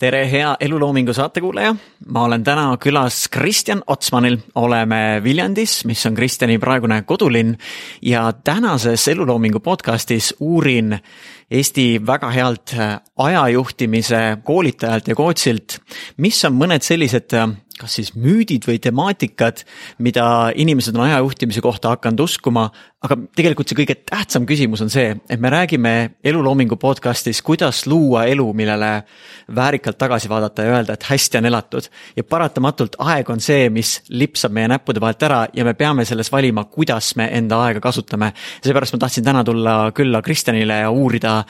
tere, hea eluloomingu saatekuulaja, ma olen täna külas Kristjan Otsmanil, oleme Viljandis, mis on Kristjani praegune kodulinn. Ja tänases eluloomingu podcastis uurin Eesti väga healt ajajuhtimise koolitajalt ja coach'ilt, mis on mõned sellised kas siis müüdid või temaatikad, mida inimesed on ajajuhtimise kohta hakanud uskuma. aga tegelikult see kõige tähtsam küsimus on see, et me räägime eluloomingu podcast'is, kuidas luua elu, millele väärikalt tagasi vaadata ja öelda, et hästi on elatud. ja paratamatult aeg on see, mis lipsab meie näppude vahelt ära ja me peame selles valima, kuidas me enda aega kasutame. seepärast ma tahtsin täna tulla külla Kristjanile ja uurida,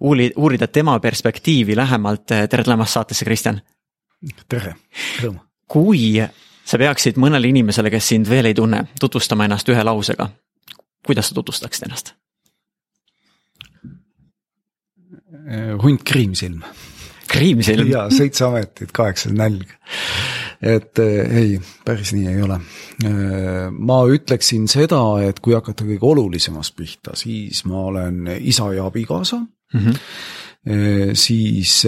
uurida, uurida tema perspektiivi lähemalt. tere tulemast saatesse, Kristjan. tere, rõõm kui sa peaksid mõnele inimesele, kes sind veel ei tunne, tutvustama ennast ühe lausega, kuidas sa tutvustaksid ennast? hunt Kriimsilm. Kriimsilm? jaa, seitse ametit, kaheksa nälg. et eh, ei, päris nii ei ole. Eh, ma ütleksin seda, et kui hakata kõige olulisemast pihta, siis ma olen isa ja abikaasa mm. -hmm siis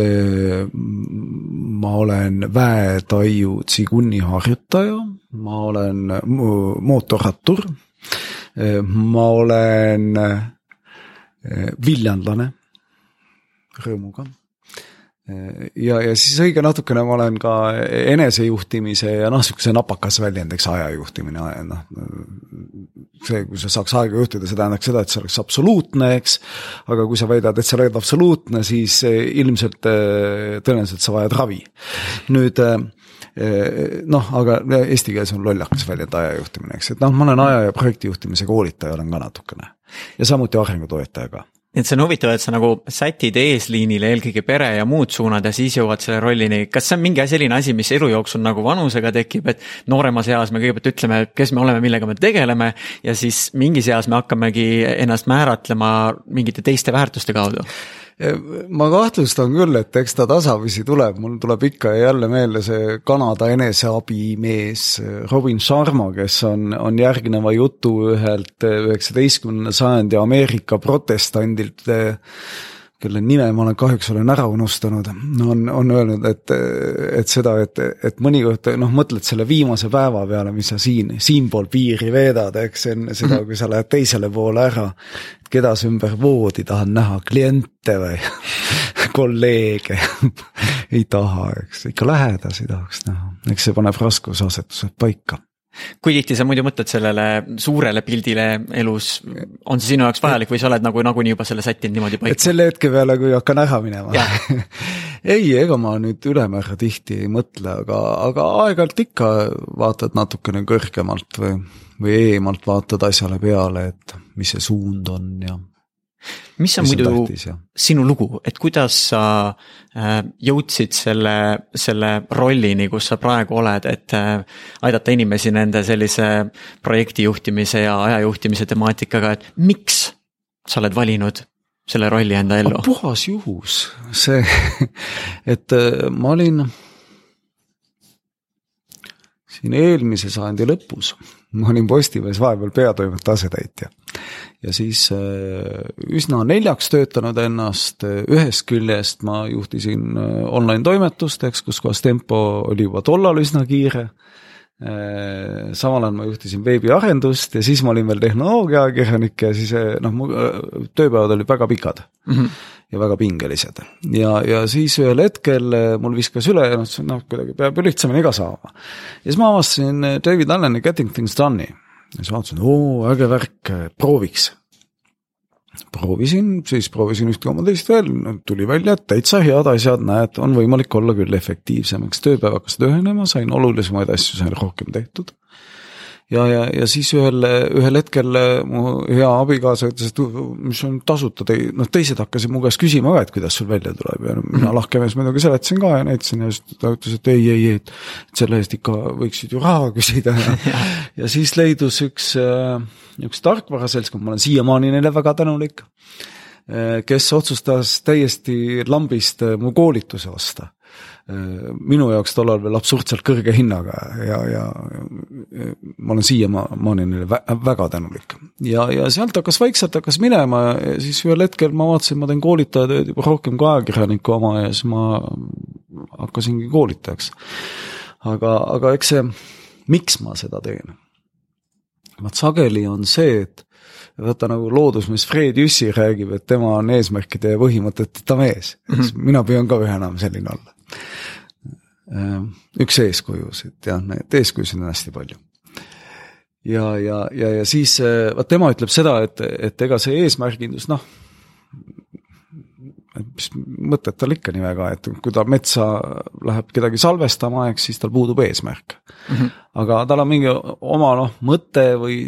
ma olen väetaiu tsiguni harjutaja, ma olen mootorrattur, ma olen viljandlane rõõmuga ja, ja siis õige natukene ma olen ka enesejuhtimise ja noh, sihukese napakas väljend, eks ajajuhtimine, noh. see, kui sa saaks aega juhtida, see tähendaks seda, et see oleks absoluutne, eks. aga kui sa väidad, et sa oled absoluutne, siis ilmselt tõenäoliselt sa vajad ravi. nüüd noh, aga eesti keeles on lollakas väljend ajajuhtimine, eks, et noh, ma olen aja ja projektijuhtimise koolitaja olen ka natukene ja samuti arengutoetaja ka et see on huvitav, et sa nagu sätid eesliinile eelkõige pere ja muud suunad ja siis jõuad selle rollini. kas see on mingi selline asi, mis elu jooksul nagu vanusega tekib, et nooremas eas me kõigepealt ütleme, kes me oleme, millega me tegeleme ja siis mingis eas me hakkamegi ennast määratlema mingite teiste väärtuste kaudu? Ma kahtlustan küll, et eks ta tasapisi tuleb, mul tuleb ikka ja jälle meelde see Kanada eneseabimees Robin Sharma, kes on, on järgneva jutu ühelt üheksateistkümnenda sajandi Ameerika protestandilt kelle nime ma olen kahjuks olen ära unustanud, on, on öelnud, et, et seda, et, et mõnikord noh, mõtled selle viimase päeva peale, mis sa siin, siinpool piiri veedad, eks enne seda, kui sa lähed teisele poole ära. keda sa ümber voodi tahad näha, kliente või kolleege ei taha, eks ikka lähedasi tahaks näha, eks see paneb raskusasetused paika kui tihti sa muidu mõtled sellele suurele pildile elus, on see sinu jaoks vajalik või sa oled nagu nagunii juba selle sättinud niimoodi paika? et selle hetke peale, kui hakkan ära minema ei, ega ma nüüd ülemäära tihti ei mõtle, aga, aga aeg-ajalt ikka vaatad natukene kõrgemalt või, või eemalt vaatad asjale peale, et mis see suund on ja mis on muidu tähtis, sinu lugu, et kuidas sa äh, jõudsid selle, selle rollini, kus sa praegu oled, et äh, aidata inimesi nende sellise projektijuhtimise ja ajajuhtimise temaatikaga, et miks sa oled valinud selle rolli enda ellu? puhas juhus, see, et äh, ma olin siin eelmise sajandi lõpus, ma olin Postimehes vahepeal peatoimetaja asetäitja ja siis äh, üsna neljaks töötanud ennast, ühest küljest ma juhtisin äh, online toimetust, eks, kus kohas tempo oli juba tollal üsna kiire. Äh, samal ajal ma juhtisin veebiarendust ja siis ma olin veel tehnoloogiakirjanik ja siis noh, mu tööpäevad olid väga pikad mm. -hmm ja väga pingelised. ja, ja siis ühel hetkel mul viskas üle ja noh, noh kuidagi peab ju lihtsamini ka saama. ja siis ma avastasin David Alleni Getting Things Done'i ja siis vaatasin, oo äge värk, prooviks. Proovisin, siis proovisin üht koma teist veel, tuli välja, et täitsa head asjad, näed, on võimalik olla küll efektiivsemaks, tööpäev hakkas lühenema, sain olulisemaid asju, sain rohkem tehtud ja, ja, ja siis ühel, ühel hetkel äh, mu hea abikaasa ütles, et mis on tasuta, noh teised hakkasid mu käest küsima ka, et kuidas sul välja tuleb. Ja mina mhm. lahke mees muidugi seletasin ka ja näitasin ja siis ta ütles, et ei, ei, ei, et selle eest ikka võiksid ju raha küsida. Ja. Ja siis leidus üks, äh, üks tarkvaraseltskond, ma olen siiamaani neile väga tänulik, äh, kes otsustas täiesti lambist mu koolituse osta minu jaoks tollal veel absurdselt kõrge hinnaga ja, ja, ma olen siiamaani neile väga tänulik. ja, ja sealt hakkas vaikselt hakkas minema ja siis ühel hetkel ma vaatasin, ma teen koolitajatööd juba rohkem kui ajakirjaniku oma ja siis ma hakkasingi koolitajaks. aga, aga eks see, miks ma seda teen? vaat sageli on see, et vaata nagu loodusmees Fred Jüssi räägib, et tema on eesmärkide ja põhimõteteta mees, eks -hmm. mina püüan ka üha enam selline olla. Ehm, üks eeskujusid, jah, neid eeskujusid on hästi palju. ja, ja, ja, ja siis vaat tema ütleb seda, et, et ega see eesmärgindus, noh mis mõtet tal ikka nii väga, et kui ta metsa läheb kedagi salvestama, eks siis tal puudub eesmärk mm. -hmm. aga tal on mingi oma noh, mõte või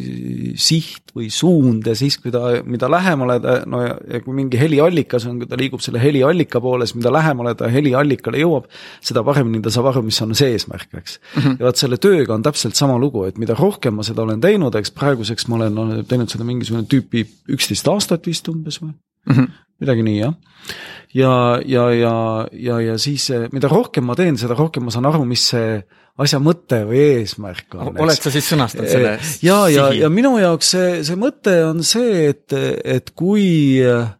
siht või suund ja siis, kui ta, mida lähemale ta, no ja, ja kui mingi heliallikas on, kui ta liigub selle heliallika poole, siis mida lähemale ta heliallikale jõuab, seda paremini ta saab aru, mis on see eesmärk, eks mm. -hmm. ja vot selle tööga on täpselt sama lugu, et mida rohkem ma seda olen teinud, eks praeguseks ma olen no, teinud seda mingisugune tüüpi üksteist aastat vist umbes või mm. -hmm midagi nii jah. ja, ja, ja, ja, ja siis mida rohkem ma teen, seda rohkem ma saan aru, mis see asja mõte või eesmärk on. oled sa siis sõnastanud selle? ja, ja, ja minu jaoks see, see mõte on see, et, et kui äh,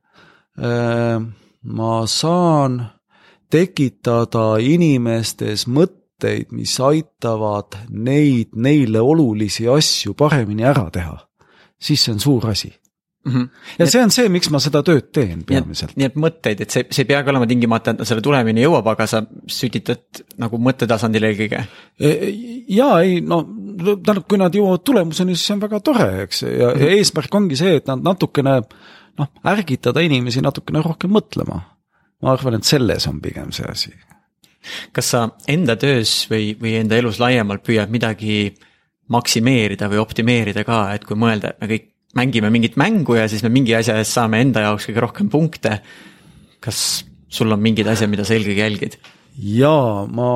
ma saan tekitada inimestes mõtteid, mis aitavad neid, neile olulisi asju paremini ära teha, siis see on suur asi Mm -hmm. ja see on see, miks ma seda tööd teen peamiselt. nii et mõtteid, et see, see ei peagi olema tingimata, et selle tulemini jõuab, aga sa sütitad nagu mõttetasandil eelkõige. E, ja ei, no tähendab, kui nad jõuavad tulemuseni, siis see on väga tore, eks, ja mm, -hmm. ja eesmärk ongi see, et nad natukene noh, ärgitada inimesi natukene rohkem mõtlema. ma arvan, et selles on pigem see asi. kas sa enda töös või, või enda elus laiemalt püüad midagi maksimeerida või optimeerida ka, et kui mõelda, et me kõik mängime mingit mängu ja siis me mingi asja eest saame enda jaoks kõige rohkem punkte. kas sul on mingid asjad, mida sa eelkõige jälgid? jaa, ma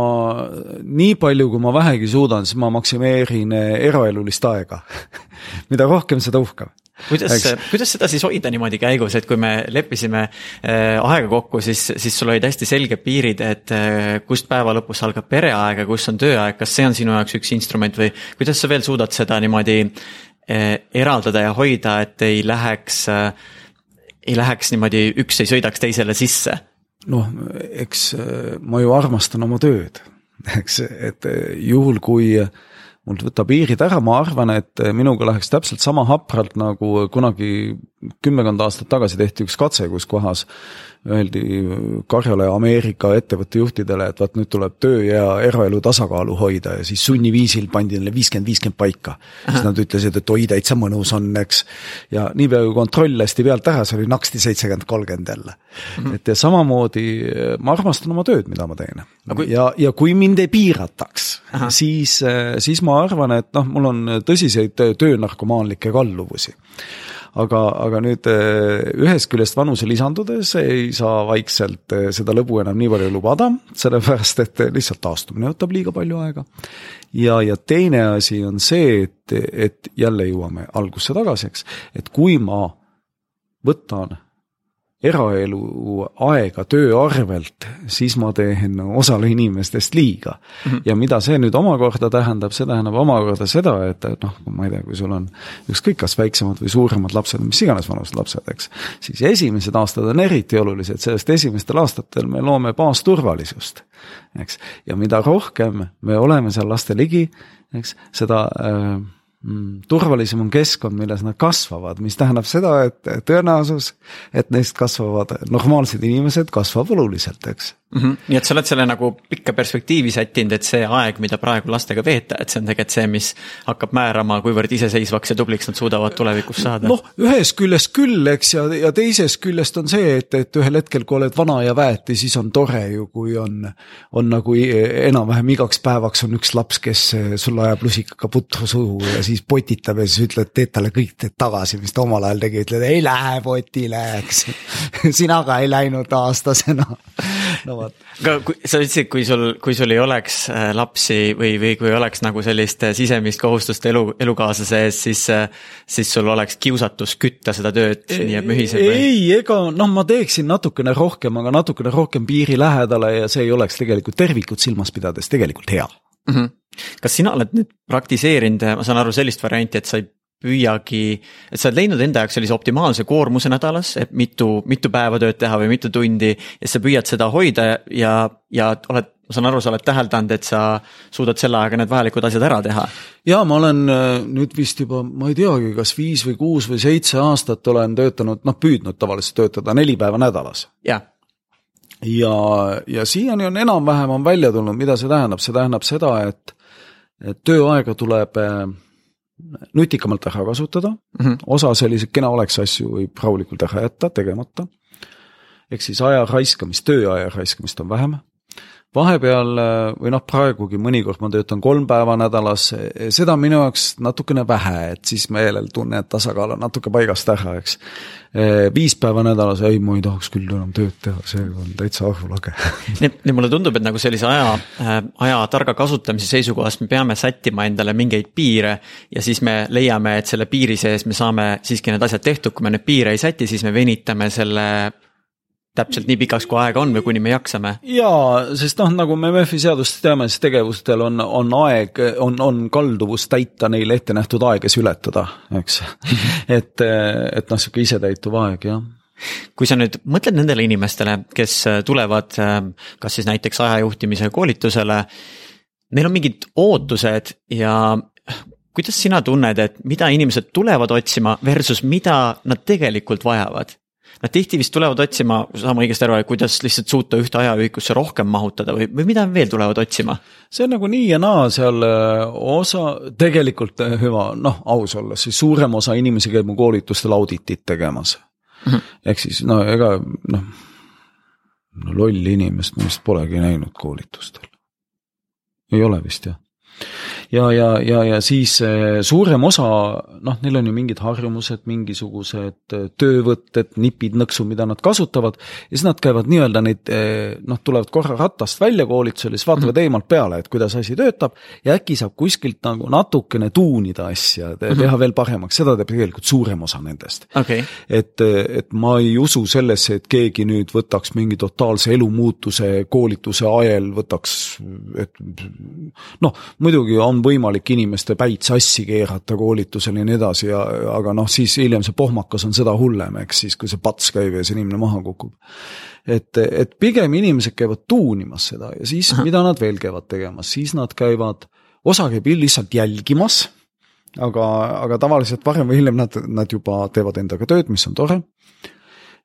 nii palju, kui ma vähegi suudan, siis ma maksimeerin eh, eraelulist aega mida rohkem, seda uhkem kuidas, kuidas seda siis hoida niimoodi käigus, et kui me leppisime äh, aega kokku, siis, siis sul olid hästi selged piirid, et äh, kust päeva lõpus algab pereaeg ja kus on tööaeg, kas see on sinu jaoks üks instrument või kuidas sa veel suudad seda niimoodi Eh, eraldada ja hoida, et ei läheks, eh, ei läheks niimoodi, üks ei sõidaks teisele sisse? noh, eks eh, ma ju armastan oma tööd, eks, et juhul, kui mult võtab piirid ära, ma arvan, et minuga läheks täpselt sama hapralt nagu kunagi kümmekond aastat tagasi tehti üks katse, kus kohas öeldi Karjala ja Ameerika ettevõtte juhtidele, et vaat nüüd tuleb töö ja eraelu tasakaalu hoida ja siis sunniviisil pandi neile viiskümmend, viiskümmend paika. siis nad ütlesid, et oi, täitsa mõnus on, eks. ja niipea kui kontroll lasti pealt ära, see oli naksti seitsekümmend, kolmkümmend jälle. -hmm. et ja samamoodi ma armastan oma tööd, mida ma teen kui.... ja, ja kui mind ei piirataks, siis, siis ma arvan, et noh, mul on tõsiseid töönarkomaanlikke kalluvusi aga, aga nüüd eh, ühest küljest vanuse lisandudes ei saa vaikselt eh, seda lõbu enam nii palju lubada, sellepärast et lihtsalt taastumine võtab liiga palju aega. ja, ja teine asi on see, et, et jälle jõuame algusse tagasi, eks, et kui ma võtan eraelu aega töö arvelt, siis ma teen osale inimestest liiga mm. -hmm. ja mida see nüüd omakorda tähendab, see tähendab omakorda seda, et, noh, ma ei tea, kui sul on ükskõik, kas väiksemad või suuremad lapsed, mis iganes vanused lapsed, eks, siis esimesed aastad on eriti olulised, sellest esimestel aastatel me loome baasturvalisust, eks, ja mida rohkem me oleme seal laste ligi, eks, seda äh, turvalisem on keskkond, milles nad kasvavad, mis tähendab seda, et tõenäosus, et neist kasvavad normaalsed inimesed, kasvab oluliselt, eks mm. -hmm. nii et sa oled selle nagu pikka perspektiivi sättinud, et see aeg, mida praegu lastega veeta, et see on tegelikult see, mis hakkab määrama, kuivõrd iseseisvaks ja tubliks nad suudavad tulevikus saada. noh, ühest küljest küll, eks, ja, ja teisest küljest on see, et, et ühel hetkel, kui oled vana ja väeti, siis on tore ju, kui on, on nagu enam-vähem igaks päevaks on üks laps, kes sulle ajab lusikaga putru suhu ja siis potitab ja siis ütled, teed talle kõik teed tagasi, mis ta omal ajal tegi, ütled ei lähe potile, eks sina ka ei läinud aastasena no vot. aga kui sa ütlesid, kui sul, kui sul ei oleks äh, lapsi või, või kui oleks nagu sellist äh, sisemist kohustust elu, elukaaslase ees, siis, äh, siis sul oleks kiusatus kütta seda tööd nii et mühiseb või? ei, ega noh, ma teeksin natukene rohkem, aga natukene rohkem piiri lähedale ja see ei oleks tegelikult tervikut silmas pidades tegelikult hea mm. -hmm. kas sina oled nüüd praktiseerinud, ma saan aru sellist varianti, et sa ei püüagi, et sa oled leidnud enda jaoks sellise optimaalse koormuse nädalas, et mitu, mitu päeva tööd teha või mitu tundi. ja sa püüad seda hoida ja, ja oled, ma saan aru, sa oled täheldanud, et sa suudad selle ajaga need vajalikud asjad ära teha. ja ma olen äh, nüüd vist juba, ma ei teagi, kas viis või kuus või seitse aastat olen töötanud, noh püüdnud tavaliselt töötada neli päeva nädalas jah ja, ja siiani on enam-vähem on välja tulnud, mida see tähendab, see tähendab seda, et, et tööaega tuleb äh, nutikamalt ära kasutada mm, -hmm. osa selliseid kena oleks asju võib rahulikult ära jätta, tegemata. ehk siis aja raiskamist, tööaja raiskamist on vähem vahepeal või noh, praegugi mõnikord ma töötan kolm päeva nädalas, seda on minu jaoks natukene vähe, et siis meelel tunne, et tasakaal on natuke paigast ära, eks. viis päeva nädalas, ei, ma ei tahaks küll enam tööd teha, see on täitsa arvulage nii, nii mulle tundub, et nagu sellise aja, aja targa kasutamise seisukohast me peame sättima endale mingeid piire ja siis me leiame, et selle piiri sees me saame siiski need asjad tehtud, kui me neid piire ei säti, siis me venitame selle täpselt nii pikaks, kui aega on või kuni me jaksame. jaa, sest noh, nagu me MEF-i seadust teame, siis tegevustel on, on aeg, on, on kalduvus täita neile ette nähtud aega, siis ületada, eks et, et noh, sihuke isetäituv aeg, jah kui sa nüüd mõtled nendele inimestele, kes tulevad kas siis näiteks ajajuhtimise koolitusele, neil on mingid ootused ja kuidas sina tunned, et mida inimesed tulevad otsima versus mida nad tegelikult vajavad? Nad tihti vist tulevad otsima, saame õigesti aru, kuidas lihtsalt suuta ühte ajaühikusse rohkem mahutada või, või mida veel tulevad otsima? see on nagu nii ja naa seal äh, osa, tegelikult äh, hüva, noh, aus olles, siis suurem osa inimesi käib mu koolitustel auditit tegemas mm. -hmm. ehk siis no ega noh, no lolli inimest ma vist polegi näinud koolitustel. ei ole vist jah ja, ja, ja, ja siis eh, suurem osa, noh, neil on ju mingid harjumused, mingisugused eh, töövõtted, nipid, nõksud, mida nad kasutavad. ja siis nad käivad nii-öelda neid, eh, noh, tulevad korra ratast välja koolitusele, siis vaatavad mm -hmm. eemalt peale, et kuidas asi töötab. ja äkki saab kuskilt nagu natukene tuunida asja, teha mm -hmm. veel paremaks, seda teeb tegelikult suurem osa nendest okay.. et, et ma ei usu sellesse, et keegi nüüd võtaks mingi totaalse elumuutuse koolituse ajel, võtaks, et noh, muidugi on võimalik inimeste päid sassi keerata koolitusel ja nii edasi ja aga noh, siis hiljem see pohmakas on seda hullem, eks siis, kui see pats käib ja see inimene maha kukub. et, et pigem inimesed käivad tuunimas seda ja siis, mida nad veel käivad tegemas, siis nad käivad, osa käib lihtsalt jälgimas, aga, aga tavaliselt varem või hiljem nad, nad juba teevad endaga tööd, mis on tore.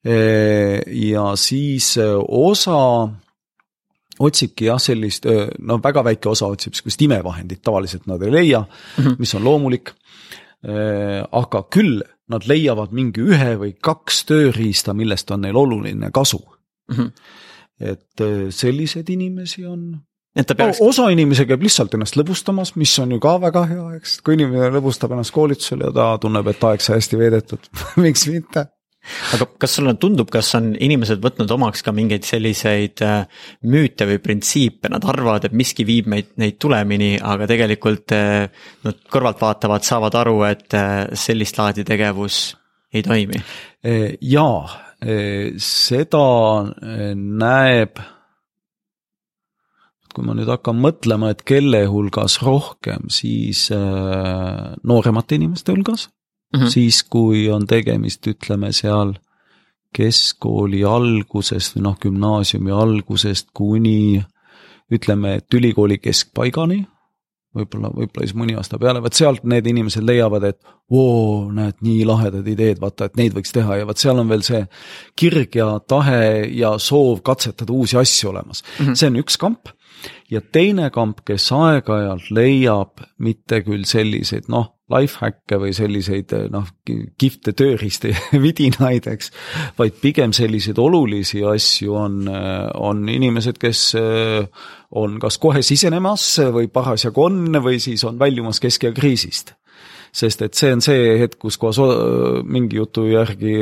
ja siis osa otsibki jah, sellist, no väga väike osa otsib sihukest imevahendit, tavaliselt nad ei leia mm, -hmm. mis on loomulik. aga küll nad leiavad mingi ühe või kaks tööriista, millest on neil oluline kasu mm. -hmm. et selliseid inimesi on et ta peaks. osa inimesi käib lihtsalt ennast lõbustamas, mis on ju ka väga hea, eks, kui inimene lõbustab ennast koolitusel ja ta tunneb, et aeg sai hästi veedetud miks mitte aga kas sulle tundub, kas on inimesed võtnud omaks ka mingeid selliseid äh, müüte või printsiipe, nad arvavad, et miski viib meid, neid tulemini, aga tegelikult äh, nad kõrvalt vaatavad, saavad aru, et äh, sellist laadi tegevus ei toimi? jaa, seda näeb kui ma nüüd hakkan mõtlema, et kelle hulgas rohkem, siis nooremate inimeste hulgas mm, -hmm. siis kui on tegemist, ütleme seal keskkooli algusest või noh, gümnaasiumi algusest kuni ütleme, et ülikooli keskpaigani, võib-olla, võib-olla siis mõni aasta peale, vot sealt need inimesed leiavad, et oo, näed, nii lahedad ideed, vaata, et neid võiks teha ja vot seal on veel see kirg ja tahe ja soov katsetada uusi asju olemas mm. -hmm. see on üks kamp ja teine kamp, kes aeg-ajalt leiab mitte küll selliseid noh, life hack'e või selliseid noh, kihvte tööriiste vidinaid, eks. vaid pigem selliseid olulisi asju on, on inimesed, kes on kas kohe sisenemas või parasjagu on või siis on väljumas kesk- ja kriisist sest et see on see hetk, kus kohas mingi jutu järgi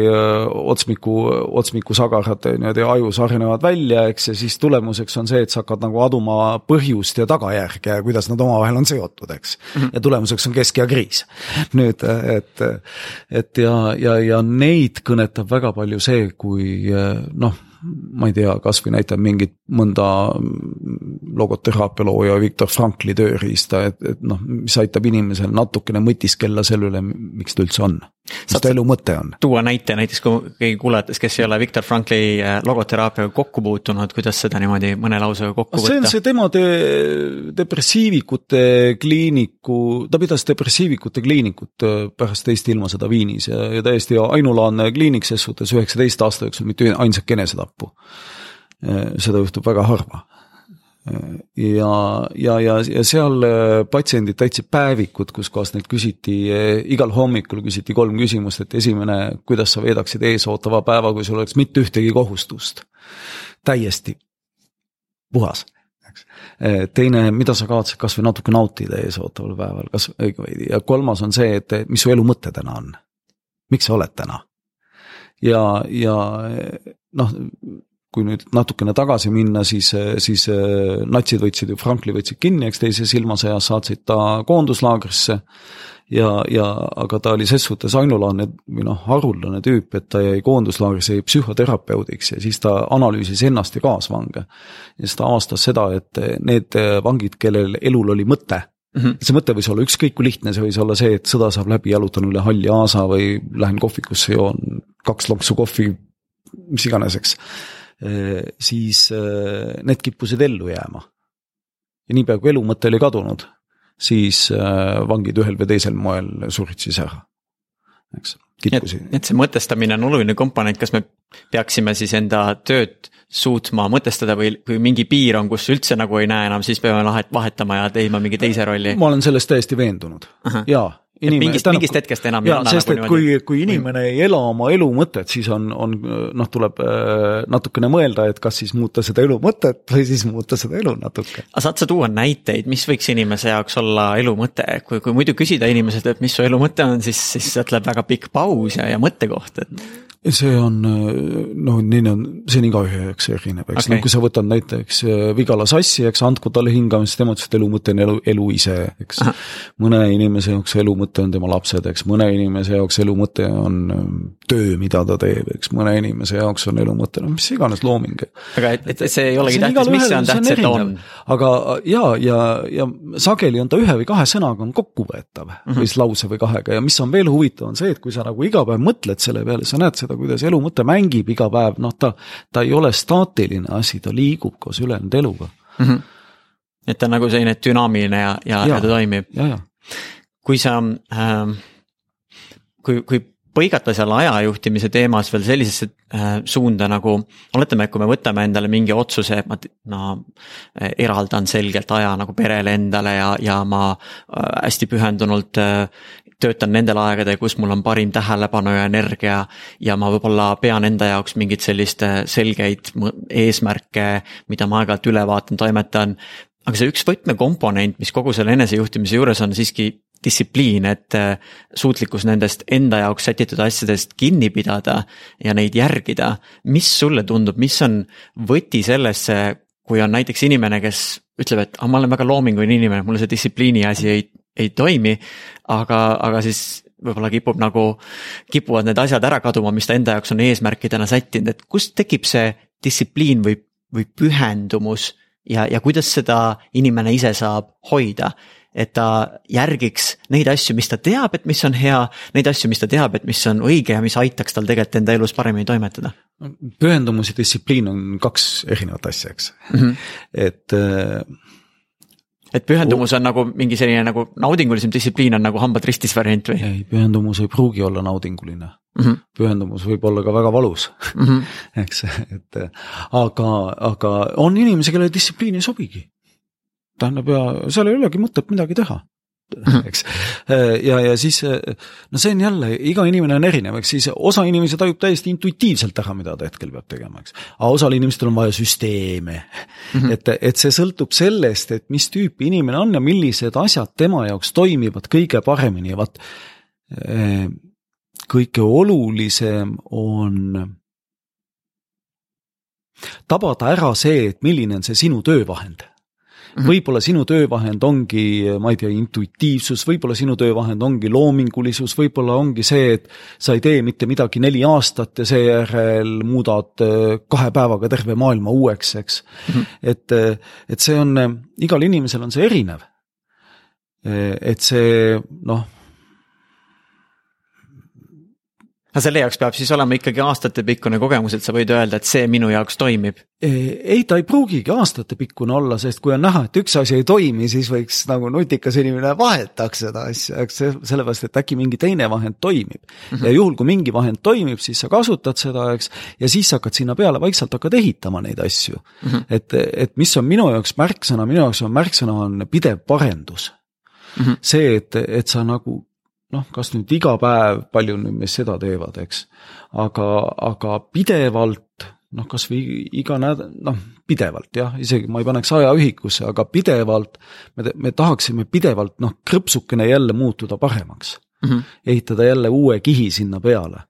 otsmiku, otsmikusagarad niimoodi ajus arenevad välja, eks, ja siis tulemuseks on see, et sa hakkad nagu aduma põhjust ja tagajärge ja kuidas nad omavahel on seotud, eks mm. -hmm. ja tulemuseks on kesk- ja kriis. nüüd, et, et ja, ja, ja neid kõnetab väga palju see, kui noh ma ei tea, kasvõi näitan mingit mõnda logoteraapia looja Viktor Frankli tööriista, et, et noh, mis aitab inimesel natukene mõtiskleda selle üle, miks ta üldse on. mis ta elu mõte on. tuua näite näiteks, kui keegi kuulates, kes ei ole Viktor Frankli äh, logoteraapiaga kokku puutunud, kuidas seda niimoodi mõne lausega kokku võtta? see on see tema de, depressiivikute kliiniku, ta pidas depressiivikute kliinikut äh, pärast teist ilmasõda Viinis ja, ja täiesti ainulaadne kliinik ses suhtes, üheksateist aasta jooksul mitte ainsatki enesetappu. Äh, seda juhtub väga harva ja, ja, ja, ja seal äh, patsiendid täitsid päevikud, kus kohas neilt küsiti, äh, igal hommikul küsiti kolm küsimust, et esimene, kuidas sa veedaksid eesootava päeva, kui sul oleks mitte ühtegi kohustust. täiesti puhas, eks. Äh, teine, mida sa kavatsed kasvõi natuke nautida eesootaval päeval, kas veidi ja kolmas on see, et mis su elu mõte täna on. miks sa oled täna? ja, ja noh kui nüüd natukene tagasi minna, siis, siis äh, natsid võtsid ju, Frankli võtsid kinni, eks teises ilmasõjas saatsid ta koonduslaagrisse. ja, ja aga ta oli ses suhtes ainulaadne või noh, haruldane tüüp, et ta jäi koonduslaagrisse psühhoterapeudiks ja siis ta analüüsis ennast ja kaasvange. ja siis ta avastas seda, et need vangid, kellel elul oli mõte Mm -hmm. see mõte võis olla ükskõik kui lihtne, see võis olla see, et sõda saab läbi, jalutan üle halli aasa või lähen kohvikusse, joon kaks lonksu kohvi, mis iganes, eks siis need kippusid ellu jääma. ja niipea kui elu mõte oli kadunud, siis vangid ühel või teisel moel surid siis ära, eks. et, et see mõtestamine on oluline komponent, kas me peaksime siis enda tööd suutma mõtestada või kui mingi piir on, kus üldse nagu ei näe enam, siis peame lahet vahetama ja teima mingi teise rolli? ma olen sellest täiesti veendunud ja Inimene, mingist, mingist hetkest enam ei anna sest, nagu niimoodi. kui, kui inimene ei ela oma elu mõtet, siis on, on noh, tuleb äh, natukene mõelda, et kas siis muuta seda elu mõtet või siis muuta seda elu natuke. aga saad sa tuua näiteid, mis võiks inimese jaoks olla elu mõte, kui, kui muidu küsida inimeselt, et mis su elu mõte on, siis, siis sealt läheb väga pikk paus ja, ja mõttekoht, et see on noh, nii on, see on igaühe jaoks erinev, eks okay., no kui sa võtad näiteks äh, Vigala Sassi, eks andku talle hingamist, tema ütles, et elu mõte on elu, elu ise, eks. mõne inimese jaoks elu mõte on tema lapsed, eks, mõne inimese jaoks elu mõte on ähm, töö, mida ta teeb, eks, mõne inimese jaoks on elu mõte, no mis iganes looming. aga et, et see ei olegi tähtis, mis see on tähtis, et on. aga ja, ja, ja sageli on ta ühe või kahe sõnaga on kokkuvõetav mm -hmm. või siis lause või kahega ja mis on veel huvitav, on see, et kui sa nagu iga päev mõtled selle peale, sa näed seda, kuidas elu mõte mängib iga päev, noh, ta, ta ei ole staatiline asi, ta liigub koos ülejäänud eluga mm. -hmm. et ta on nagu selline dünaamiline ja, ja, ja, ja ta toimib. kui sa äh,, kui, kui põigata seal ajajuhtimise teemas veel sellisesse äh, suunda nagu, oletame, et kui me võtame endale mingi otsuse, et ma no eraldan selgelt aja nagu perele endale ja, ja ma äh, hästi pühendunult äh, töötan nendel aegadel, kus mul on parim tähelepanu ja energia ja ma võib-olla pean enda jaoks mingeid sellist selgeid eesmärke, mida ma aeg-ajalt üle vaatan, toimetan. aga see üks võtmekomponent, mis kogu selle enesejuhtimise juures on siiski distsipliin, et äh, suutlikkus nendest enda jaoks sätitud asjadest kinni pidada ja neid järgida. mis sulle tundub, mis on võti sellesse, kui on näiteks inimene, kes ütleb, et ah, ma olen väga loominguline inimene, mulle see distsipliini asi ei ei toimi. aga, aga siis võib-olla kipub nagu, kipuvad need asjad ära kaduma, mis ta enda jaoks on eesmärkidena sättinud, et kust tekib see distsipliin või, või pühendumus ja, ja kuidas seda inimene ise saab hoida et ta järgiks neid asju, mis ta teab, et mis on hea, neid asju, mis ta teab, et mis on õige ja mis aitaks tal tegelikult enda elus paremini toimetada. pühendumus ja distsipliin on kaks erinevat asja, eks mm. -hmm. et äh, et pühendumus on nagu mingi selline nagu naudingulisem distsipliin on nagu hambad ristis variant või? ei, pühendumus ei pruugi olla naudinguline mm. -hmm. pühendumus võib olla ka väga valus mm, -hmm. eks, et aga, aga on inimesi, kellele distsipliin ei sobigi. Tähendab ja seal ei olegi mõtet midagi teha Mhm. eks. ja, ja siis no see on jälle, iga inimene on erinev, eks siis osa inimesi tajub täiesti intuitiivselt ära, mida ta hetkel peab tegema, eks. aga osal inimestel on vaja süsteeme mm. -hmm. et, et see sõltub sellest, et mis tüüpi inimene on ja millised asjad tema jaoks toimivad kõige paremini ja vaat kõige olulisem on tabada ära see, et milline on see sinu töövahend. Võib-olla sinu töövahend ongi, ma ei tea, intuitiivsus, võib-olla sinu töövahend ongi loomingulisus, võib-olla ongi see, et sa ei tee mitte midagi neli aastat ja seejärel muudad äh, kahe päevaga terve maailma uueks, eks mm. -hmm. et, äh, et see on, igal inimesel on see erinev. et see noh aga selle jaoks peab siis olema ikkagi aastatepikkune kogemus, et sa võid öelda, et see minu jaoks toimib? ei, ta ei pruugigi aastatepikkune olla, sest kui on näha, et üks asi ei toimi, siis võiks nagu nutikas inimene vahetaks seda asja, eks sellepärast, et äkki mingi teine vahend toimib mm. -hmm. ja juhul, kui mingi vahend toimib, siis sa kasutad seda, eks, ja siis hakkad sinna peale vaikselt hakkad ehitama neid asju mm. -hmm. et, et mis on minu jaoks märksõna, minu jaoks on märksõna on pidev parendus mm. -hmm. see, et, et sa nagu noh, kas nüüd iga päev, palju nüüd meist seda teevad, eks. aga, aga pidevalt noh, kasvõi iga nädal, noh pidevalt jah, isegi ma ei paneks ajaühikusse, aga pidevalt me, me tahaksime pidevalt noh, krõpsukene jälle muutuda paremaks mm. -hmm. ehitada jälle uue kihi sinna peale.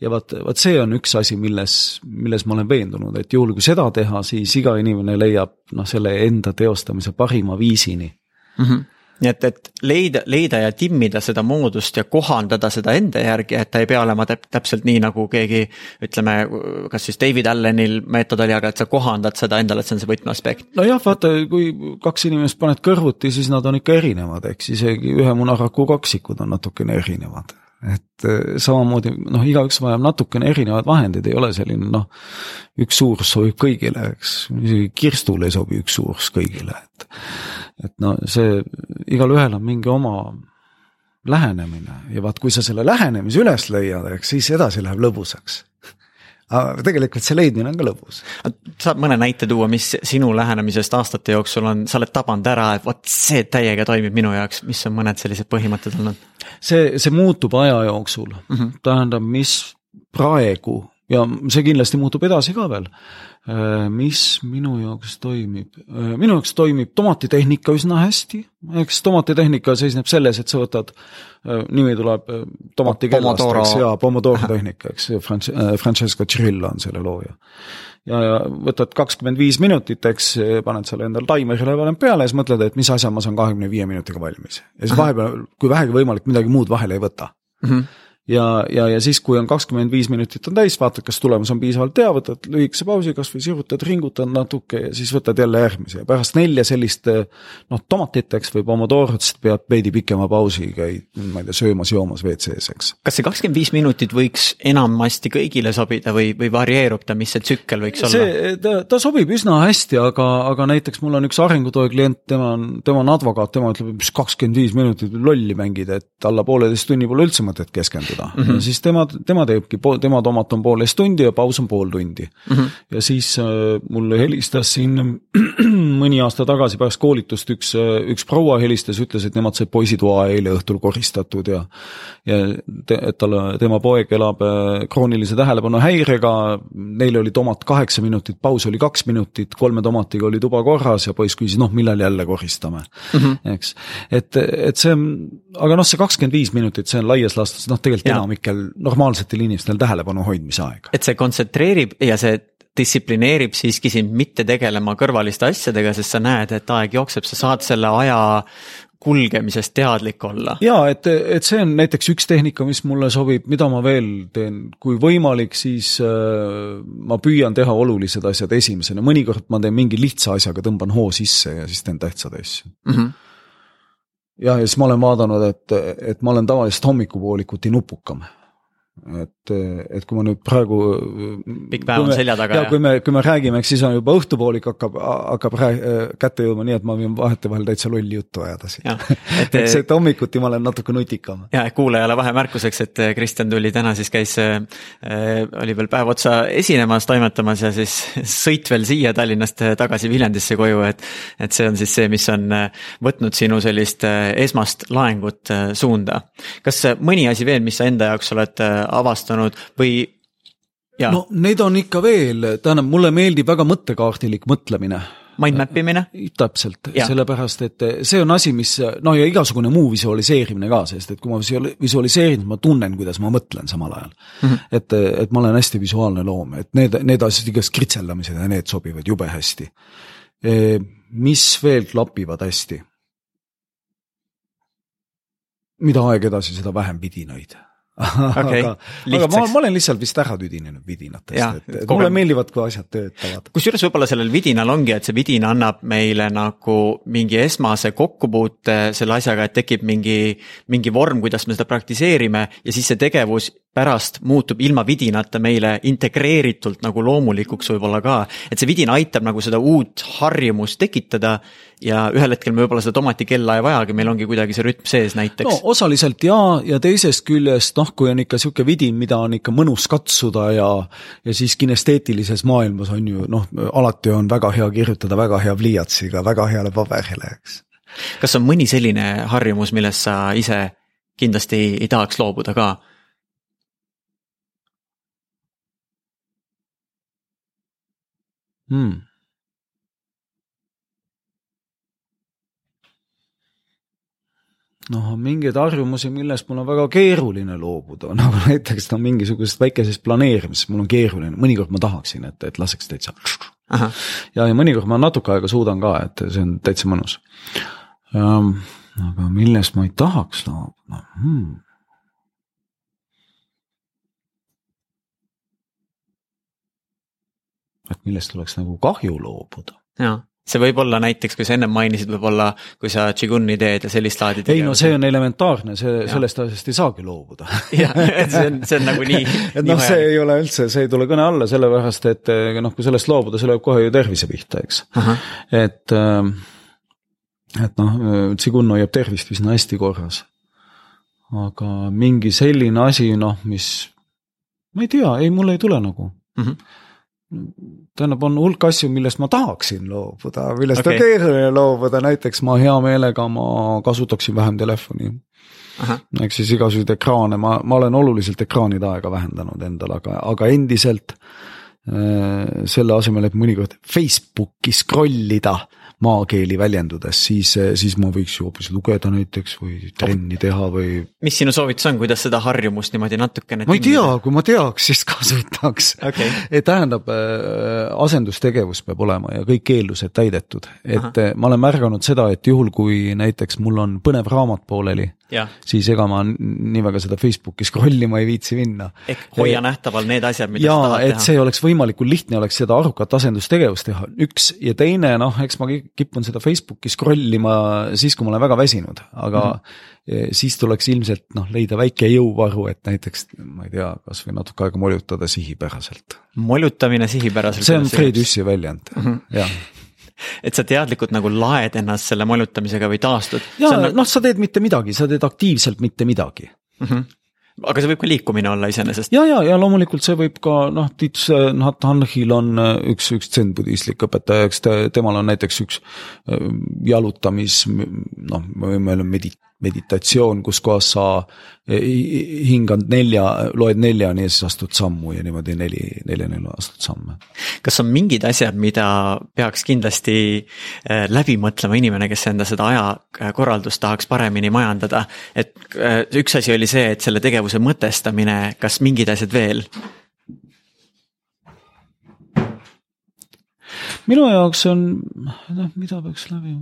ja vaat, vaat see on üks asi, milles, milles ma olen veendunud, et juhul kui seda teha, siis iga inimene leiab noh, selle enda teostamise parima viisini mm. -hmm nii et, et leida, leida ja timmida seda moodust ja kohandada seda enda järgi, et ta ei pea olema täp-, täpselt nii, nagu keegi ütleme, kas siis David Allenil meetod oli, aga et sa kohandad seda endale, et see on see võtmeaspekt. nojah, vaata, kui kaks inimest paned kõrvuti, siis nad on ikka erinevad, eks isegi ühe munaraku kaksikud on natukene erinevad et eh, samamoodi noh, igaüks vajab natukene erinevaid vahendeid, ei ole selline noh, üks suurus sobib kõigile, eks, isegi kirstule ei sobi üks suurus kõigile, et et no see, igalühel on mingi oma lähenemine. Ja vaat, kui sa selle lähenemise üles leiad, eks siis edasi läheb lõbusaks aga tegelikult see leidmine on ka lõbus. saad mõne näite tuua, mis sinu lähenemisest aastate jooksul on, sa oled tabanud ära, et vot see täiega toimib minu jaoks, mis on mõned sellised põhimõtted olnud? see, see muutub aja jooksul mm, -hmm. tähendab, mis praegu ja see kindlasti muutub edasi ka veel Äh, mis minu jaoks toimib? Äh, minu jaoks toimib tomatitehnika üsna hästi, eks tomatitehnika seisneb selles, et sa võtad, äh, nimi tuleb tomatikellast, eks, jaa, Pomodoro tehnika, eks, Francesco Cirillo on selle looja. ja, ja võtad kakskümmend viis minutit, eks, paned selle endale taimerile paned peale ja siis mõtled, et mis asja ma saan kahekümne viie minutiga valmis. ja siis vahepeal, kui vähegi võimalik, midagi muud vahele ei võta mm. -hmm ja, ja, ja siis, kui on kakskümmend viis minutit on täis, vaatad, kas tulemus on piisavalt hea, võtad lühikese pausi, kasvõi sirutad, ringutad natuke ja siis võtad jälle järgmise ja pärast nelja sellist noh, tomatiteks või pomodorotest pead veidi pikema pausi, käid, ma ei tea, söömas-joomas WC-s, eks. kas see kakskümmend viis minutit võiks enamasti kõigile sobida või, või varieerub ta, mis see tsükkel võiks olla? see, ta, ta sobib üsna hästi, aga, aga näiteks mul on üks arengutoe klient, tema on, tema on advokaat, tema ütleb, mis kakskümmend viis minutit lolli mängida, et alla pooleteist tunni pole üldse mõtet keskenduda kasutada mm. -hmm. siis tema, tema teebki, tema tomat on poolteist tundi ja paus on pool tundi mm. -hmm. ja siis äh, mulle helistas siin mõni aasta tagasi pärast koolitust üks, äh, üks proua helistas, ütles, et nemad said poisitoa eile õhtul koristatud ja ja te, et talle, tema poeg elab äh, kroonilise tähelepanuhäirega, neil oli tomat kaheksa minutit, paus oli kaks minutit, kolme tomatiga oli tuba korras ja poiss küsis, noh, millal jälle koristame mm, -hmm. eks. et, et see, aga noh, see kakskümmend viis minutit, see on laias laastus, noh, tegelikult tegelikult enamikel normaalsetel inimestel tähelepanu hoidmise aeg. et see kontsentreerib ja see distsiplineerib siiski sind mitte tegelema kõrvaliste asjadega, sest sa näed, et aeg jookseb, sa saad selle aja kulgemisest teadlik olla. ja et, et see on näiteks üks tehnika, mis mulle sobib, mida ma veel teen, kui võimalik, siis äh, ma püüan teha olulised asjad esimesena, mõnikord ma teen mingi lihtsa asjaga, tõmban hoo sisse ja siis teen tähtsad asju mm. -hmm jah, ja siis ma olen vaadanud, et, et ma olen tavaliselt hommikupoolikuti nupukam et, et kui ma nüüd praegu. pikk päev on selja taga. ja kui me, kui me räägime, eks siis on juba õhtupoolik hakkab, hakkab kätte jõudma nii, et ma võin vahetevahel täitsa lolli juttu ajada siin. et see, et hommikuti ma olen natuke nutikam. ja kuulajale vahemärkuseks, et Kristjan tuli täna siis käis äh,, oli veel päev otsa esinemas, toimetamas ja siis sõit veel siia Tallinnast tagasi Viljandisse koju, et. et see on siis see, mis on võtnud sinu sellist esmast laengut suunda. kas mõni asi veel, mis sa enda jaoks oled avastanud või ja. no neid on ikka veel, tähendab, mulle meeldib väga mõttekaardilik mõtlemine Mind map imine? täpselt, sellepärast et see on asi, mis noh, ja igasugune muu visualiseerimine ka, sest et kui ma visualiseerin, ma tunnen, kuidas ma mõtlen samal ajal mm. -hmm. et, et ma olen hästi visuaalne loom, et need, need asjad, igast kritseldamised ja need sobivad jube hästi. mis veel klapivad hästi? mida aeg edasi, seda vähem vidinaid okay, aga, aga ma, ma olen lihtsalt vist ära tüdinenud vidinatest, et, mulle meeldivad, kui asjad töötavad. kusjuures võib-olla sellel vidinal ongi, et see vidin annab meile nagu mingi esmase kokkupuute selle asjaga, et tekib mingi, mingi vorm, kuidas me seda praktiseerime ja siis see tegevus pärast muutub ilma vidinata meile integreeritult nagu loomulikuks võib-olla ka. et see vidin aitab nagu seda uut harjumust tekitada ja ühel hetkel me võib-olla seda tomatikella ei vajagi, meil ongi kuidagi see rütm sees näiteks. no osaliselt jaa, ja teisest küljest noh, kui on ikka sihuke vidin, mida on ikka mõnus katsuda ja ja siis kinesteetilises maailmas on ju noh, alati on väga hea kirjutada väga hea pliiatsiga väga heale paberile, eks. kas on mõni selline harjumus, millest sa ise kindlasti ei tahaks loobuda ka? Hmm.. noh, on mingeid harjumusi, millest mul on väga keeruline loobuda, nagu näiteks no mingisugusest väikesest planeerimisest, mul on keeruline, mõnikord ma tahaksin, et, et laseks täitsa. ja, ja mõnikord ma natuke aega suudan ka, et see on täitsa mõnus um,. aga millest ma ei tahaks loobuda hmm.? Et millest tuleks nagu kahju loobuda. jaa, see võib olla näiteks, kui sa ennem mainisid, võib-olla kui sa Qiguni teed ja sellist laadi ei no see on elementaarne, see, sellest asjast ei saagi loobuda. jah, et see on, see on nagu nii et noh, see ei ole üldse, see ei tule kõne alla, sellepärast et noh, kui sellest loobuda, see lööb kohe ju tervise pihta, eks. et, ähm, et noh, Qigun hoiab tervist üsna hästi korras. aga mingi selline asi, noh, mis, ma ei tea, ei, mul ei tule nagu mm. -hmm tähendab, on hulk asju, millest ma tahaksin loobuda, millest okay. on keeruline loobuda, näiteks ma hea meelega, ma kasutaksin vähem telefoni. ehk siis igasuguseid ekraane, ma, ma olen oluliselt ekraanide aega vähendanud endal, aga, aga endiselt äh, selle asemel, et mõnikord Facebooki scroll ida äh, maakeeli väljendudes, siis, siis ma võiks ju hoopis lugeda näiteks või trenni teha või. mis sinu soovitus on, kuidas seda harjumust niimoodi natukene? ma ei tea, kui ma teaks, siis kasutaks okay.. et tähendab, äh, asendustegevus peab olema ja kõik eeldused täidetud, et Aha. Ma olen märganud seda, et juhul, kui näiteks mul on põnev raamat pooleli, siis ega ma nii väga seda Facebooki scroll ima ei viitsi minna. ehk hoia nähtaval need asjad, mida ja, sa tahad teha. et see oleks võimalikult lihtne, oleks seda arukat asendustegevust teha, üks ja teine noh, eks ma kipun seda Facebooki scroll ima siis, kui ma olen väga väsinud, aga mm. siis tuleks ilmselt noh, leida väike jõuvaru, et näiteks ma ei tea, kasvõi natuke aega molutada sihipäraselt. molutamine sihipäraselt. see on Fred Jüssi väljend mm, -hmm. jah et sa teadlikult nagu laed ennast selle molutamisega või taastud. ja nagu... noh, sa teed mitte midagi, sa teed aktiivselt mitte midagi mm. -hmm aga see võib ka liikumine olla iseenesest. ja, ja, ja loomulikult see võib ka noh, Tits Nhat Hanhil on äh, üks, üks zen-budistlik õpetaja, eks ta, temal on näiteks üks äh, jalutamis noh, me võime öelda medit-, meditatsioon, kus kohas sa eh, hingad nelja, loed neljani ja siis astud sammu ja niimoodi neli, neljani astud samme. kas on mingid asjad, mida peaks kindlasti eh, läbi mõtlema inimene, kes enda seda ajakorraldust tahaks paremini majandada? et eh, üks asi oli see, et selle tegevuse mõtestamine, kas mingid asjad veel? minu jaoks on, noh, mida peaks läbi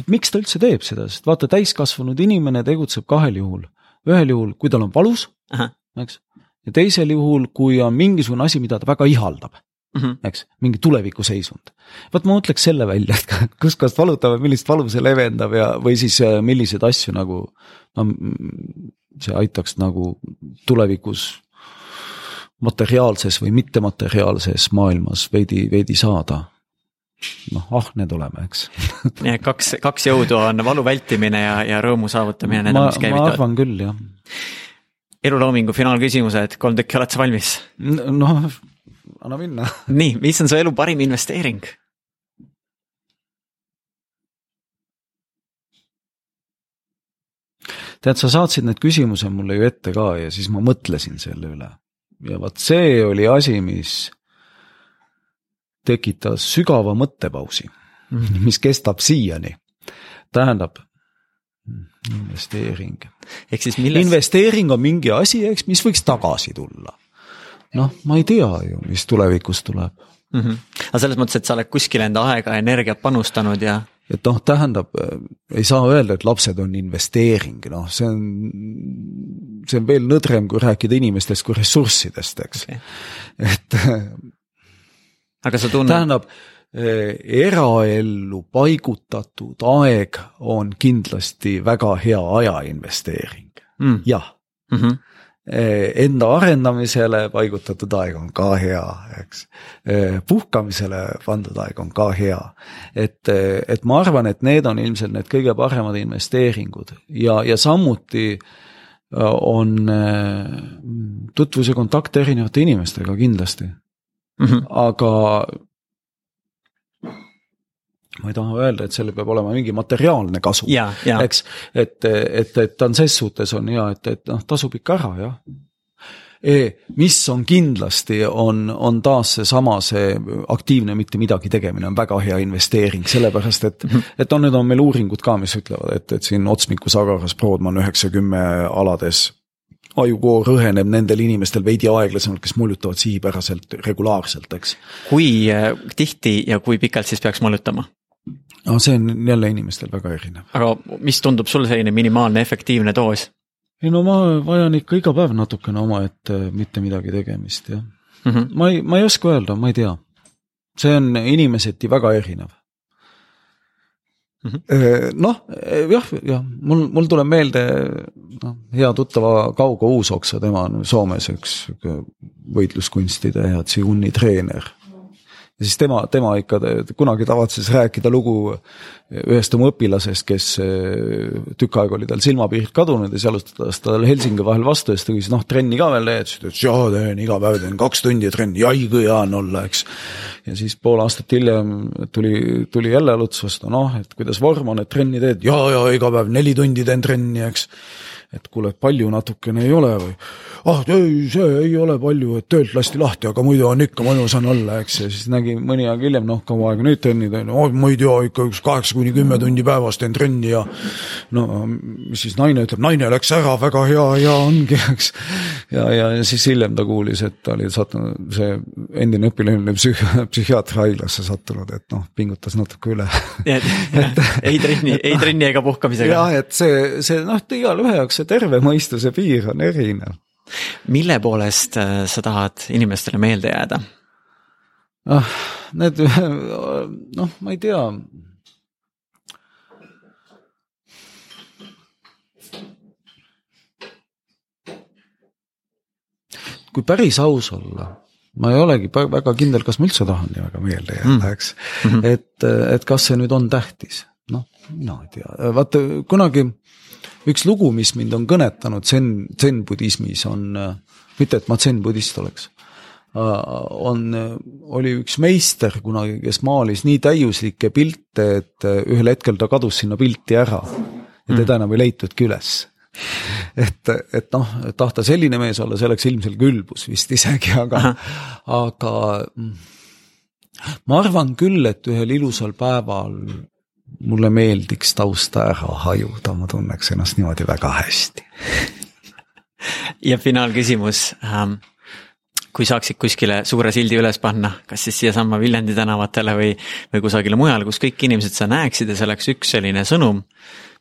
et miks ta üldse teeb seda, sest vaata, täiskasvanud inimene tegutseb kahel juhul. ühel juhul, kui tal on valus, eks, ja teisel juhul, kui on mingisugune asi, mida ta väga ihaldab mm, -hmm. eks, mingi tulevikuseisund. vot ma mõtleks selle välja, et kuskohast valutab, millist valu see leevendab ja, või siis äh, milliseid asju nagu no see aitaks nagu tulevikus materiaalses või mittemateriaalses maailmas veidi, veidi saada noh, ahned oleme, eks nii et kaks, kaks jõudu on valu vältimine ja, ja rõõmu saavutamine, need on, mis käivitavad. ma arvan küll, jah. eluloomingu finaalküsimused, kolm tükki, oled sa valmis? noh, anna minna. nii, mis on su elu parim investeering? tead, sa saatsid need küsimused mulle ju ette ka ja siis ma mõtlesin selle üle. ja vot see oli asi, mis tekitas sügava mõttepausi mm, -hmm. mis kestab siiani. tähendab, investeering. ehk siis milles? investeering on mingi asi, eks, mis võiks tagasi tulla. noh, ma ei tea ju, mis tulevikus tuleb. mm. -hmm. aga selles mõttes, et sa oled kuskile enda aega ja energiat panustanud ja et noh, tähendab, ei saa öelda, et lapsed on investeering, noh, see on, see on veel nõdrem, kui rääkida inimestest kui ressurssidest, eks okay.. et. aga sa tunned. tähendab, eraellu paigutatud aeg on kindlasti väga hea aja investeering mm., jah mm. -hmm Eh, enda arendamisele paigutatud aeg on ka hea, eks. Eh, puhkamisele pandud aeg on ka hea. et, eh, et ma arvan, et need on ilmselt need kõige paremad investeeringud ja, ja samuti on tutvus ja kontakt erinevate inimestega kindlasti mm. -hmm. aga ma ei taha öelda, et sellel peab olema mingi materiaalne kasu, eks, et, et, et ta on ses suhtes on hea, et, et noh, tasub ikka ära jah e,. mis on kindlasti, on, on taas seesama, see aktiivne mitte midagi tegemine on väga hea investeering, sellepärast et -hmm. et on, nüüd on meil uuringud ka, mis ütlevad, et, et siin otsmikus, agaras, Broadman üheksa, kümme alades ajukoor õheneb nendel inimestel veidi aeglasemalt, kes moljutavad sihipäraselt regulaarselt, eks. kui äh, tihti ja kui pikalt siis peaks moljutama? no see on jälle inimestel väga erinev. aga mis tundub sul selline minimaalne efektiivne doos? ei no ma vajan ikka iga päev natukene omaette mitte midagi tegemist, jah mm. -hmm. ma ei, ma ei oska öelda, ma ei tea. see on inimeseti väga erinev mm -hmm.. noh, jah, jah, mul, mul tuleb meelde noh, hea tuttava Kaugo Uusoksa, tema on Soomes üks võitluskunstide ja tsiuni treener ja siis tema, tema ikka kunagi tavatses rääkida lugu ühest oma õpilasest, kes eh, tükk aega oli tal silmapiirt kadunud ja siis alustas tal Helsingi vahel vastu ja siis ta küsis, noh trenni ka veel teed, siis ta ütles jaa teen iga päev teen kaks tundi trenni, ai kui hea on olla, eks. ja siis pool aastat hiljem tuli, tuli jälle Luts vastu, noh, et kuidas vorm on, et trenni teed, jaa, jaa iga päev neli tundi teen trenni, eks. Et kuule, palju natukene ei ole või? Ah ei, see ei ole palju, et töölt lasti lahti, aga muidu on ikka mõnus on olla, eks, ja siis nägi mõni aeg hiljem, noh, kaua aega nüüd trenni teen, oh ma ei tea, ikka üks kaheksa kuni kümme tundi päevas teen trenni ja no mis siis naine ütleb, naine läks ära, väga hea, ja ongi, eks. ja, ja, ja siis hiljem ta kuulis, et ta oli sattunud, see endine õpilane oli psühh-, psühhiaatri haiglasse sattunud, et noh, pingutas natuke üle. Ei trenni, ei trenni ega puhkamisega. jah, et see, see noh, igaühe jaoks see terve mõistuse piir on erinev mille poolest äh, sa tahad inimestele meelde jääda? ah, need, noh, ma ei tea. kui päris aus olla, ma ei olegi väga kindel, kas ma üldse tahan nii väga meelde jääda mm., eks mm. -hmm. et, et kas see nüüd on tähtis, noh, mina ei tea, vaata kunagi üks lugu, mis mind on kõnetanud zen, zen-budismis on, mitte et ma zen-budist oleks, on, oli üks meister kunagi, kes maalis nii täiuslikke pilte, et ühel hetkel ta kadus sinna pilti ära ja teda mm. enam ei leitudki üles. Et, et noh, tahta selline mees olla, see oleks ilmselge ülbus vist isegi, aga, aga mm, ma arvan küll, et ühel ilusal päeval mulle meeldiks tausta ära hajuda, ma tunneks ennast niimoodi väga hästi ja finaalküsimus ähm,. kui saaksid kuskile suure sildi üles panna, kas siis siiasamma Viljandi tänavatele või, või kusagile mujale, kus kõik inimesed seda näeksid ja see oleks üks selline sõnum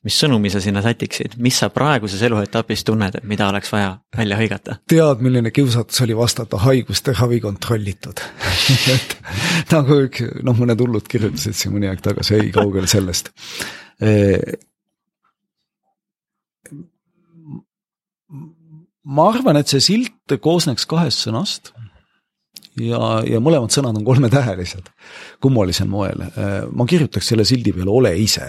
mis sõnumi sa sinna sätiksid, mis sa praeguses eluetapis tunned, et mida oleks vaja välja hõigata? tead, milline kiusatus oli vastata haiguste ravi kontrollitud. Et nagu üks, noh, mõned hullud kirjutasid siin mõni aeg tagasi, ei kaugel sellest. Ma arvan, et see silt koosneks kahest sõnast. Ja, ja mõlemad sõnad on kolmetähelised, kummalisel moel. ma kirjutaks selle sildi peale ole ise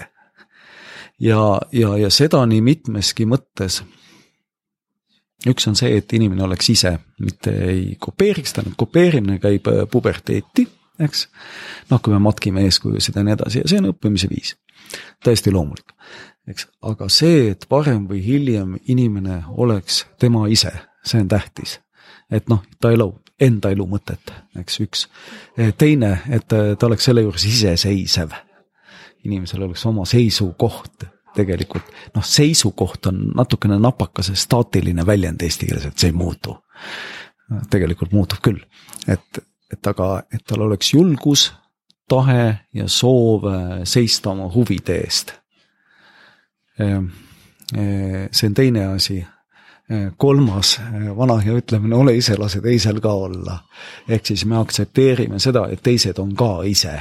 ja, ja, ja seda nii mitmeski mõttes. üks on see, et inimene oleks ise, mitte ei kopeeriks, tähendab kopeerimine käib äh, puberteeti, eks. noh, kui me matkime eeskujusid ja nii edasi ja see on õppimise viis, täiesti loomulik, eks, aga see, et varem või hiljem inimene oleks tema ise, see on tähtis. et noh, ta elab enda elu mõtet, eks üks. teine, et ta oleks selle juures iseseisev inimesel oleks oma seisukoht tegelikult, noh, seisukoht on natukene napakas ja staatiline väljend eesti keeles, et see ei muutu. tegelikult muutub küll, et, et aga, et tal oleks julgus, tahe ja soov seista oma huvide eest. see on teine asi kolmas vana hea ütlemine, ole ise, lase teisel ka olla. ehk siis me aktsepteerime seda, et teised on ka ise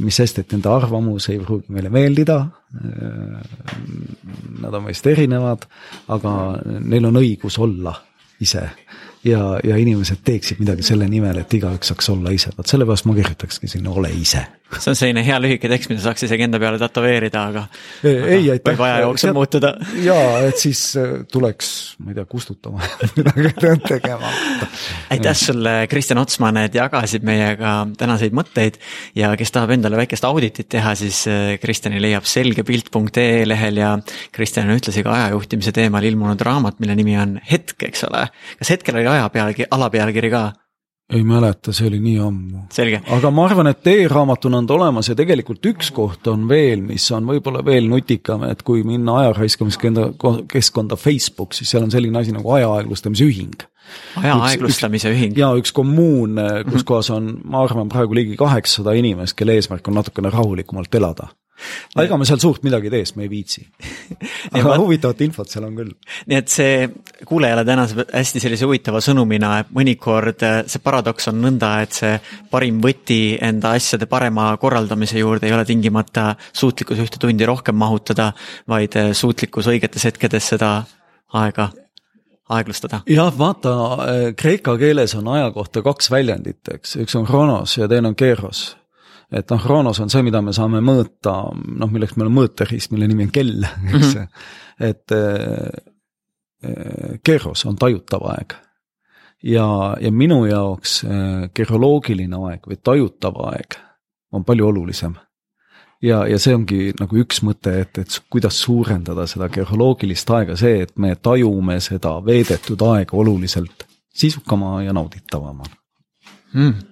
mis sest, et nende arvamus ei pruugi meile meeldida. Nad on meist erinevad, aga neil on õigus olla ise ja, ja inimesed teeksid midagi selle nimel, et igaüks saaks olla ise, vot sellepärast ma kirjutakski sinna ole ise. See on selline hea lühike tekst, mida saaks isegi enda peale tätoveerida, aga. ei, aitäh. võib aja jooksul muutuda. jaa, et siis äh, tuleks, ma ei tea, kustutama midagi tegema. aitäh sulle, Kristjan Otsman, et jagasid meiega tänaseid mõtteid ja kes tahab endale väikest auditit teha, siis äh, Kristjani leiab selgepilt.ee lehel ja Kristjan on ühtlasi ka ajajuhtimise teemal ilmunud raamat, mille nimi on Hetk, eks ole. kas hetkel oli aja pealkiri, alapealkiri ka? Ei mäleta, see oli nii ammu. aga ma arvan, et e-raamatuna on ta olemas ja tegelikult üks koht on veel, mis on võib-olla veel nutikam, et kui minna aja raiskamiskeskkonda Facebook, siis seal on selline asi nagu aja aeglustamise ühing. aja aeglustamise ühing? jaa, üks kommuun, kus mhm. kohas on, ma arvan, praegu ligi kaheksasada inimest, kelle eesmärk on natukene rahulikumalt elada aga ega me seal suurt midagi ei tee, sest me ei viitsi. aga ma... huvitavat infot seal on küll. nii et see kuulajale tänase hästi sellise huvitava sõnumina, et mõnikord äh, see paradoks on nõnda, et see parim võti enda asjade parema korraldamise juurde ei ole tingimata suutlikkus ühte tundi rohkem mahutada, vaid äh, suutlikkus õigetes hetkedes seda aega aeglustada. jah, vaata, äh, kreeka keeles on aja kohta kaks väljendit, eks, üks on chronos ja teine on keeros et noh, Chronos on see, mida me saame mõõta, noh, milleks meil on mõõteriist, mille nimi on kell, eks mm, -hmm. et äh, Keros on tajutav aeg. ja, ja minu jaoks äh, geroloogiline aeg või tajutav aeg on palju olulisem. ja, ja see ongi nagu üks mõte, et, et kuidas suurendada seda geroloogilist aega, see, et me tajume seda veedetud aega oluliselt sisukama ja nauditavamana mm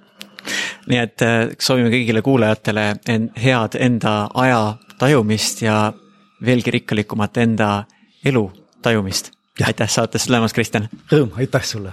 nii et äh, soovime kõigile kuulajatele en, head enda aja tajumist ja veelgi rikkalikumat enda elu tajumist. aitäh saatesse tulemast, Kristjan! Rõõm, aitäh sulle!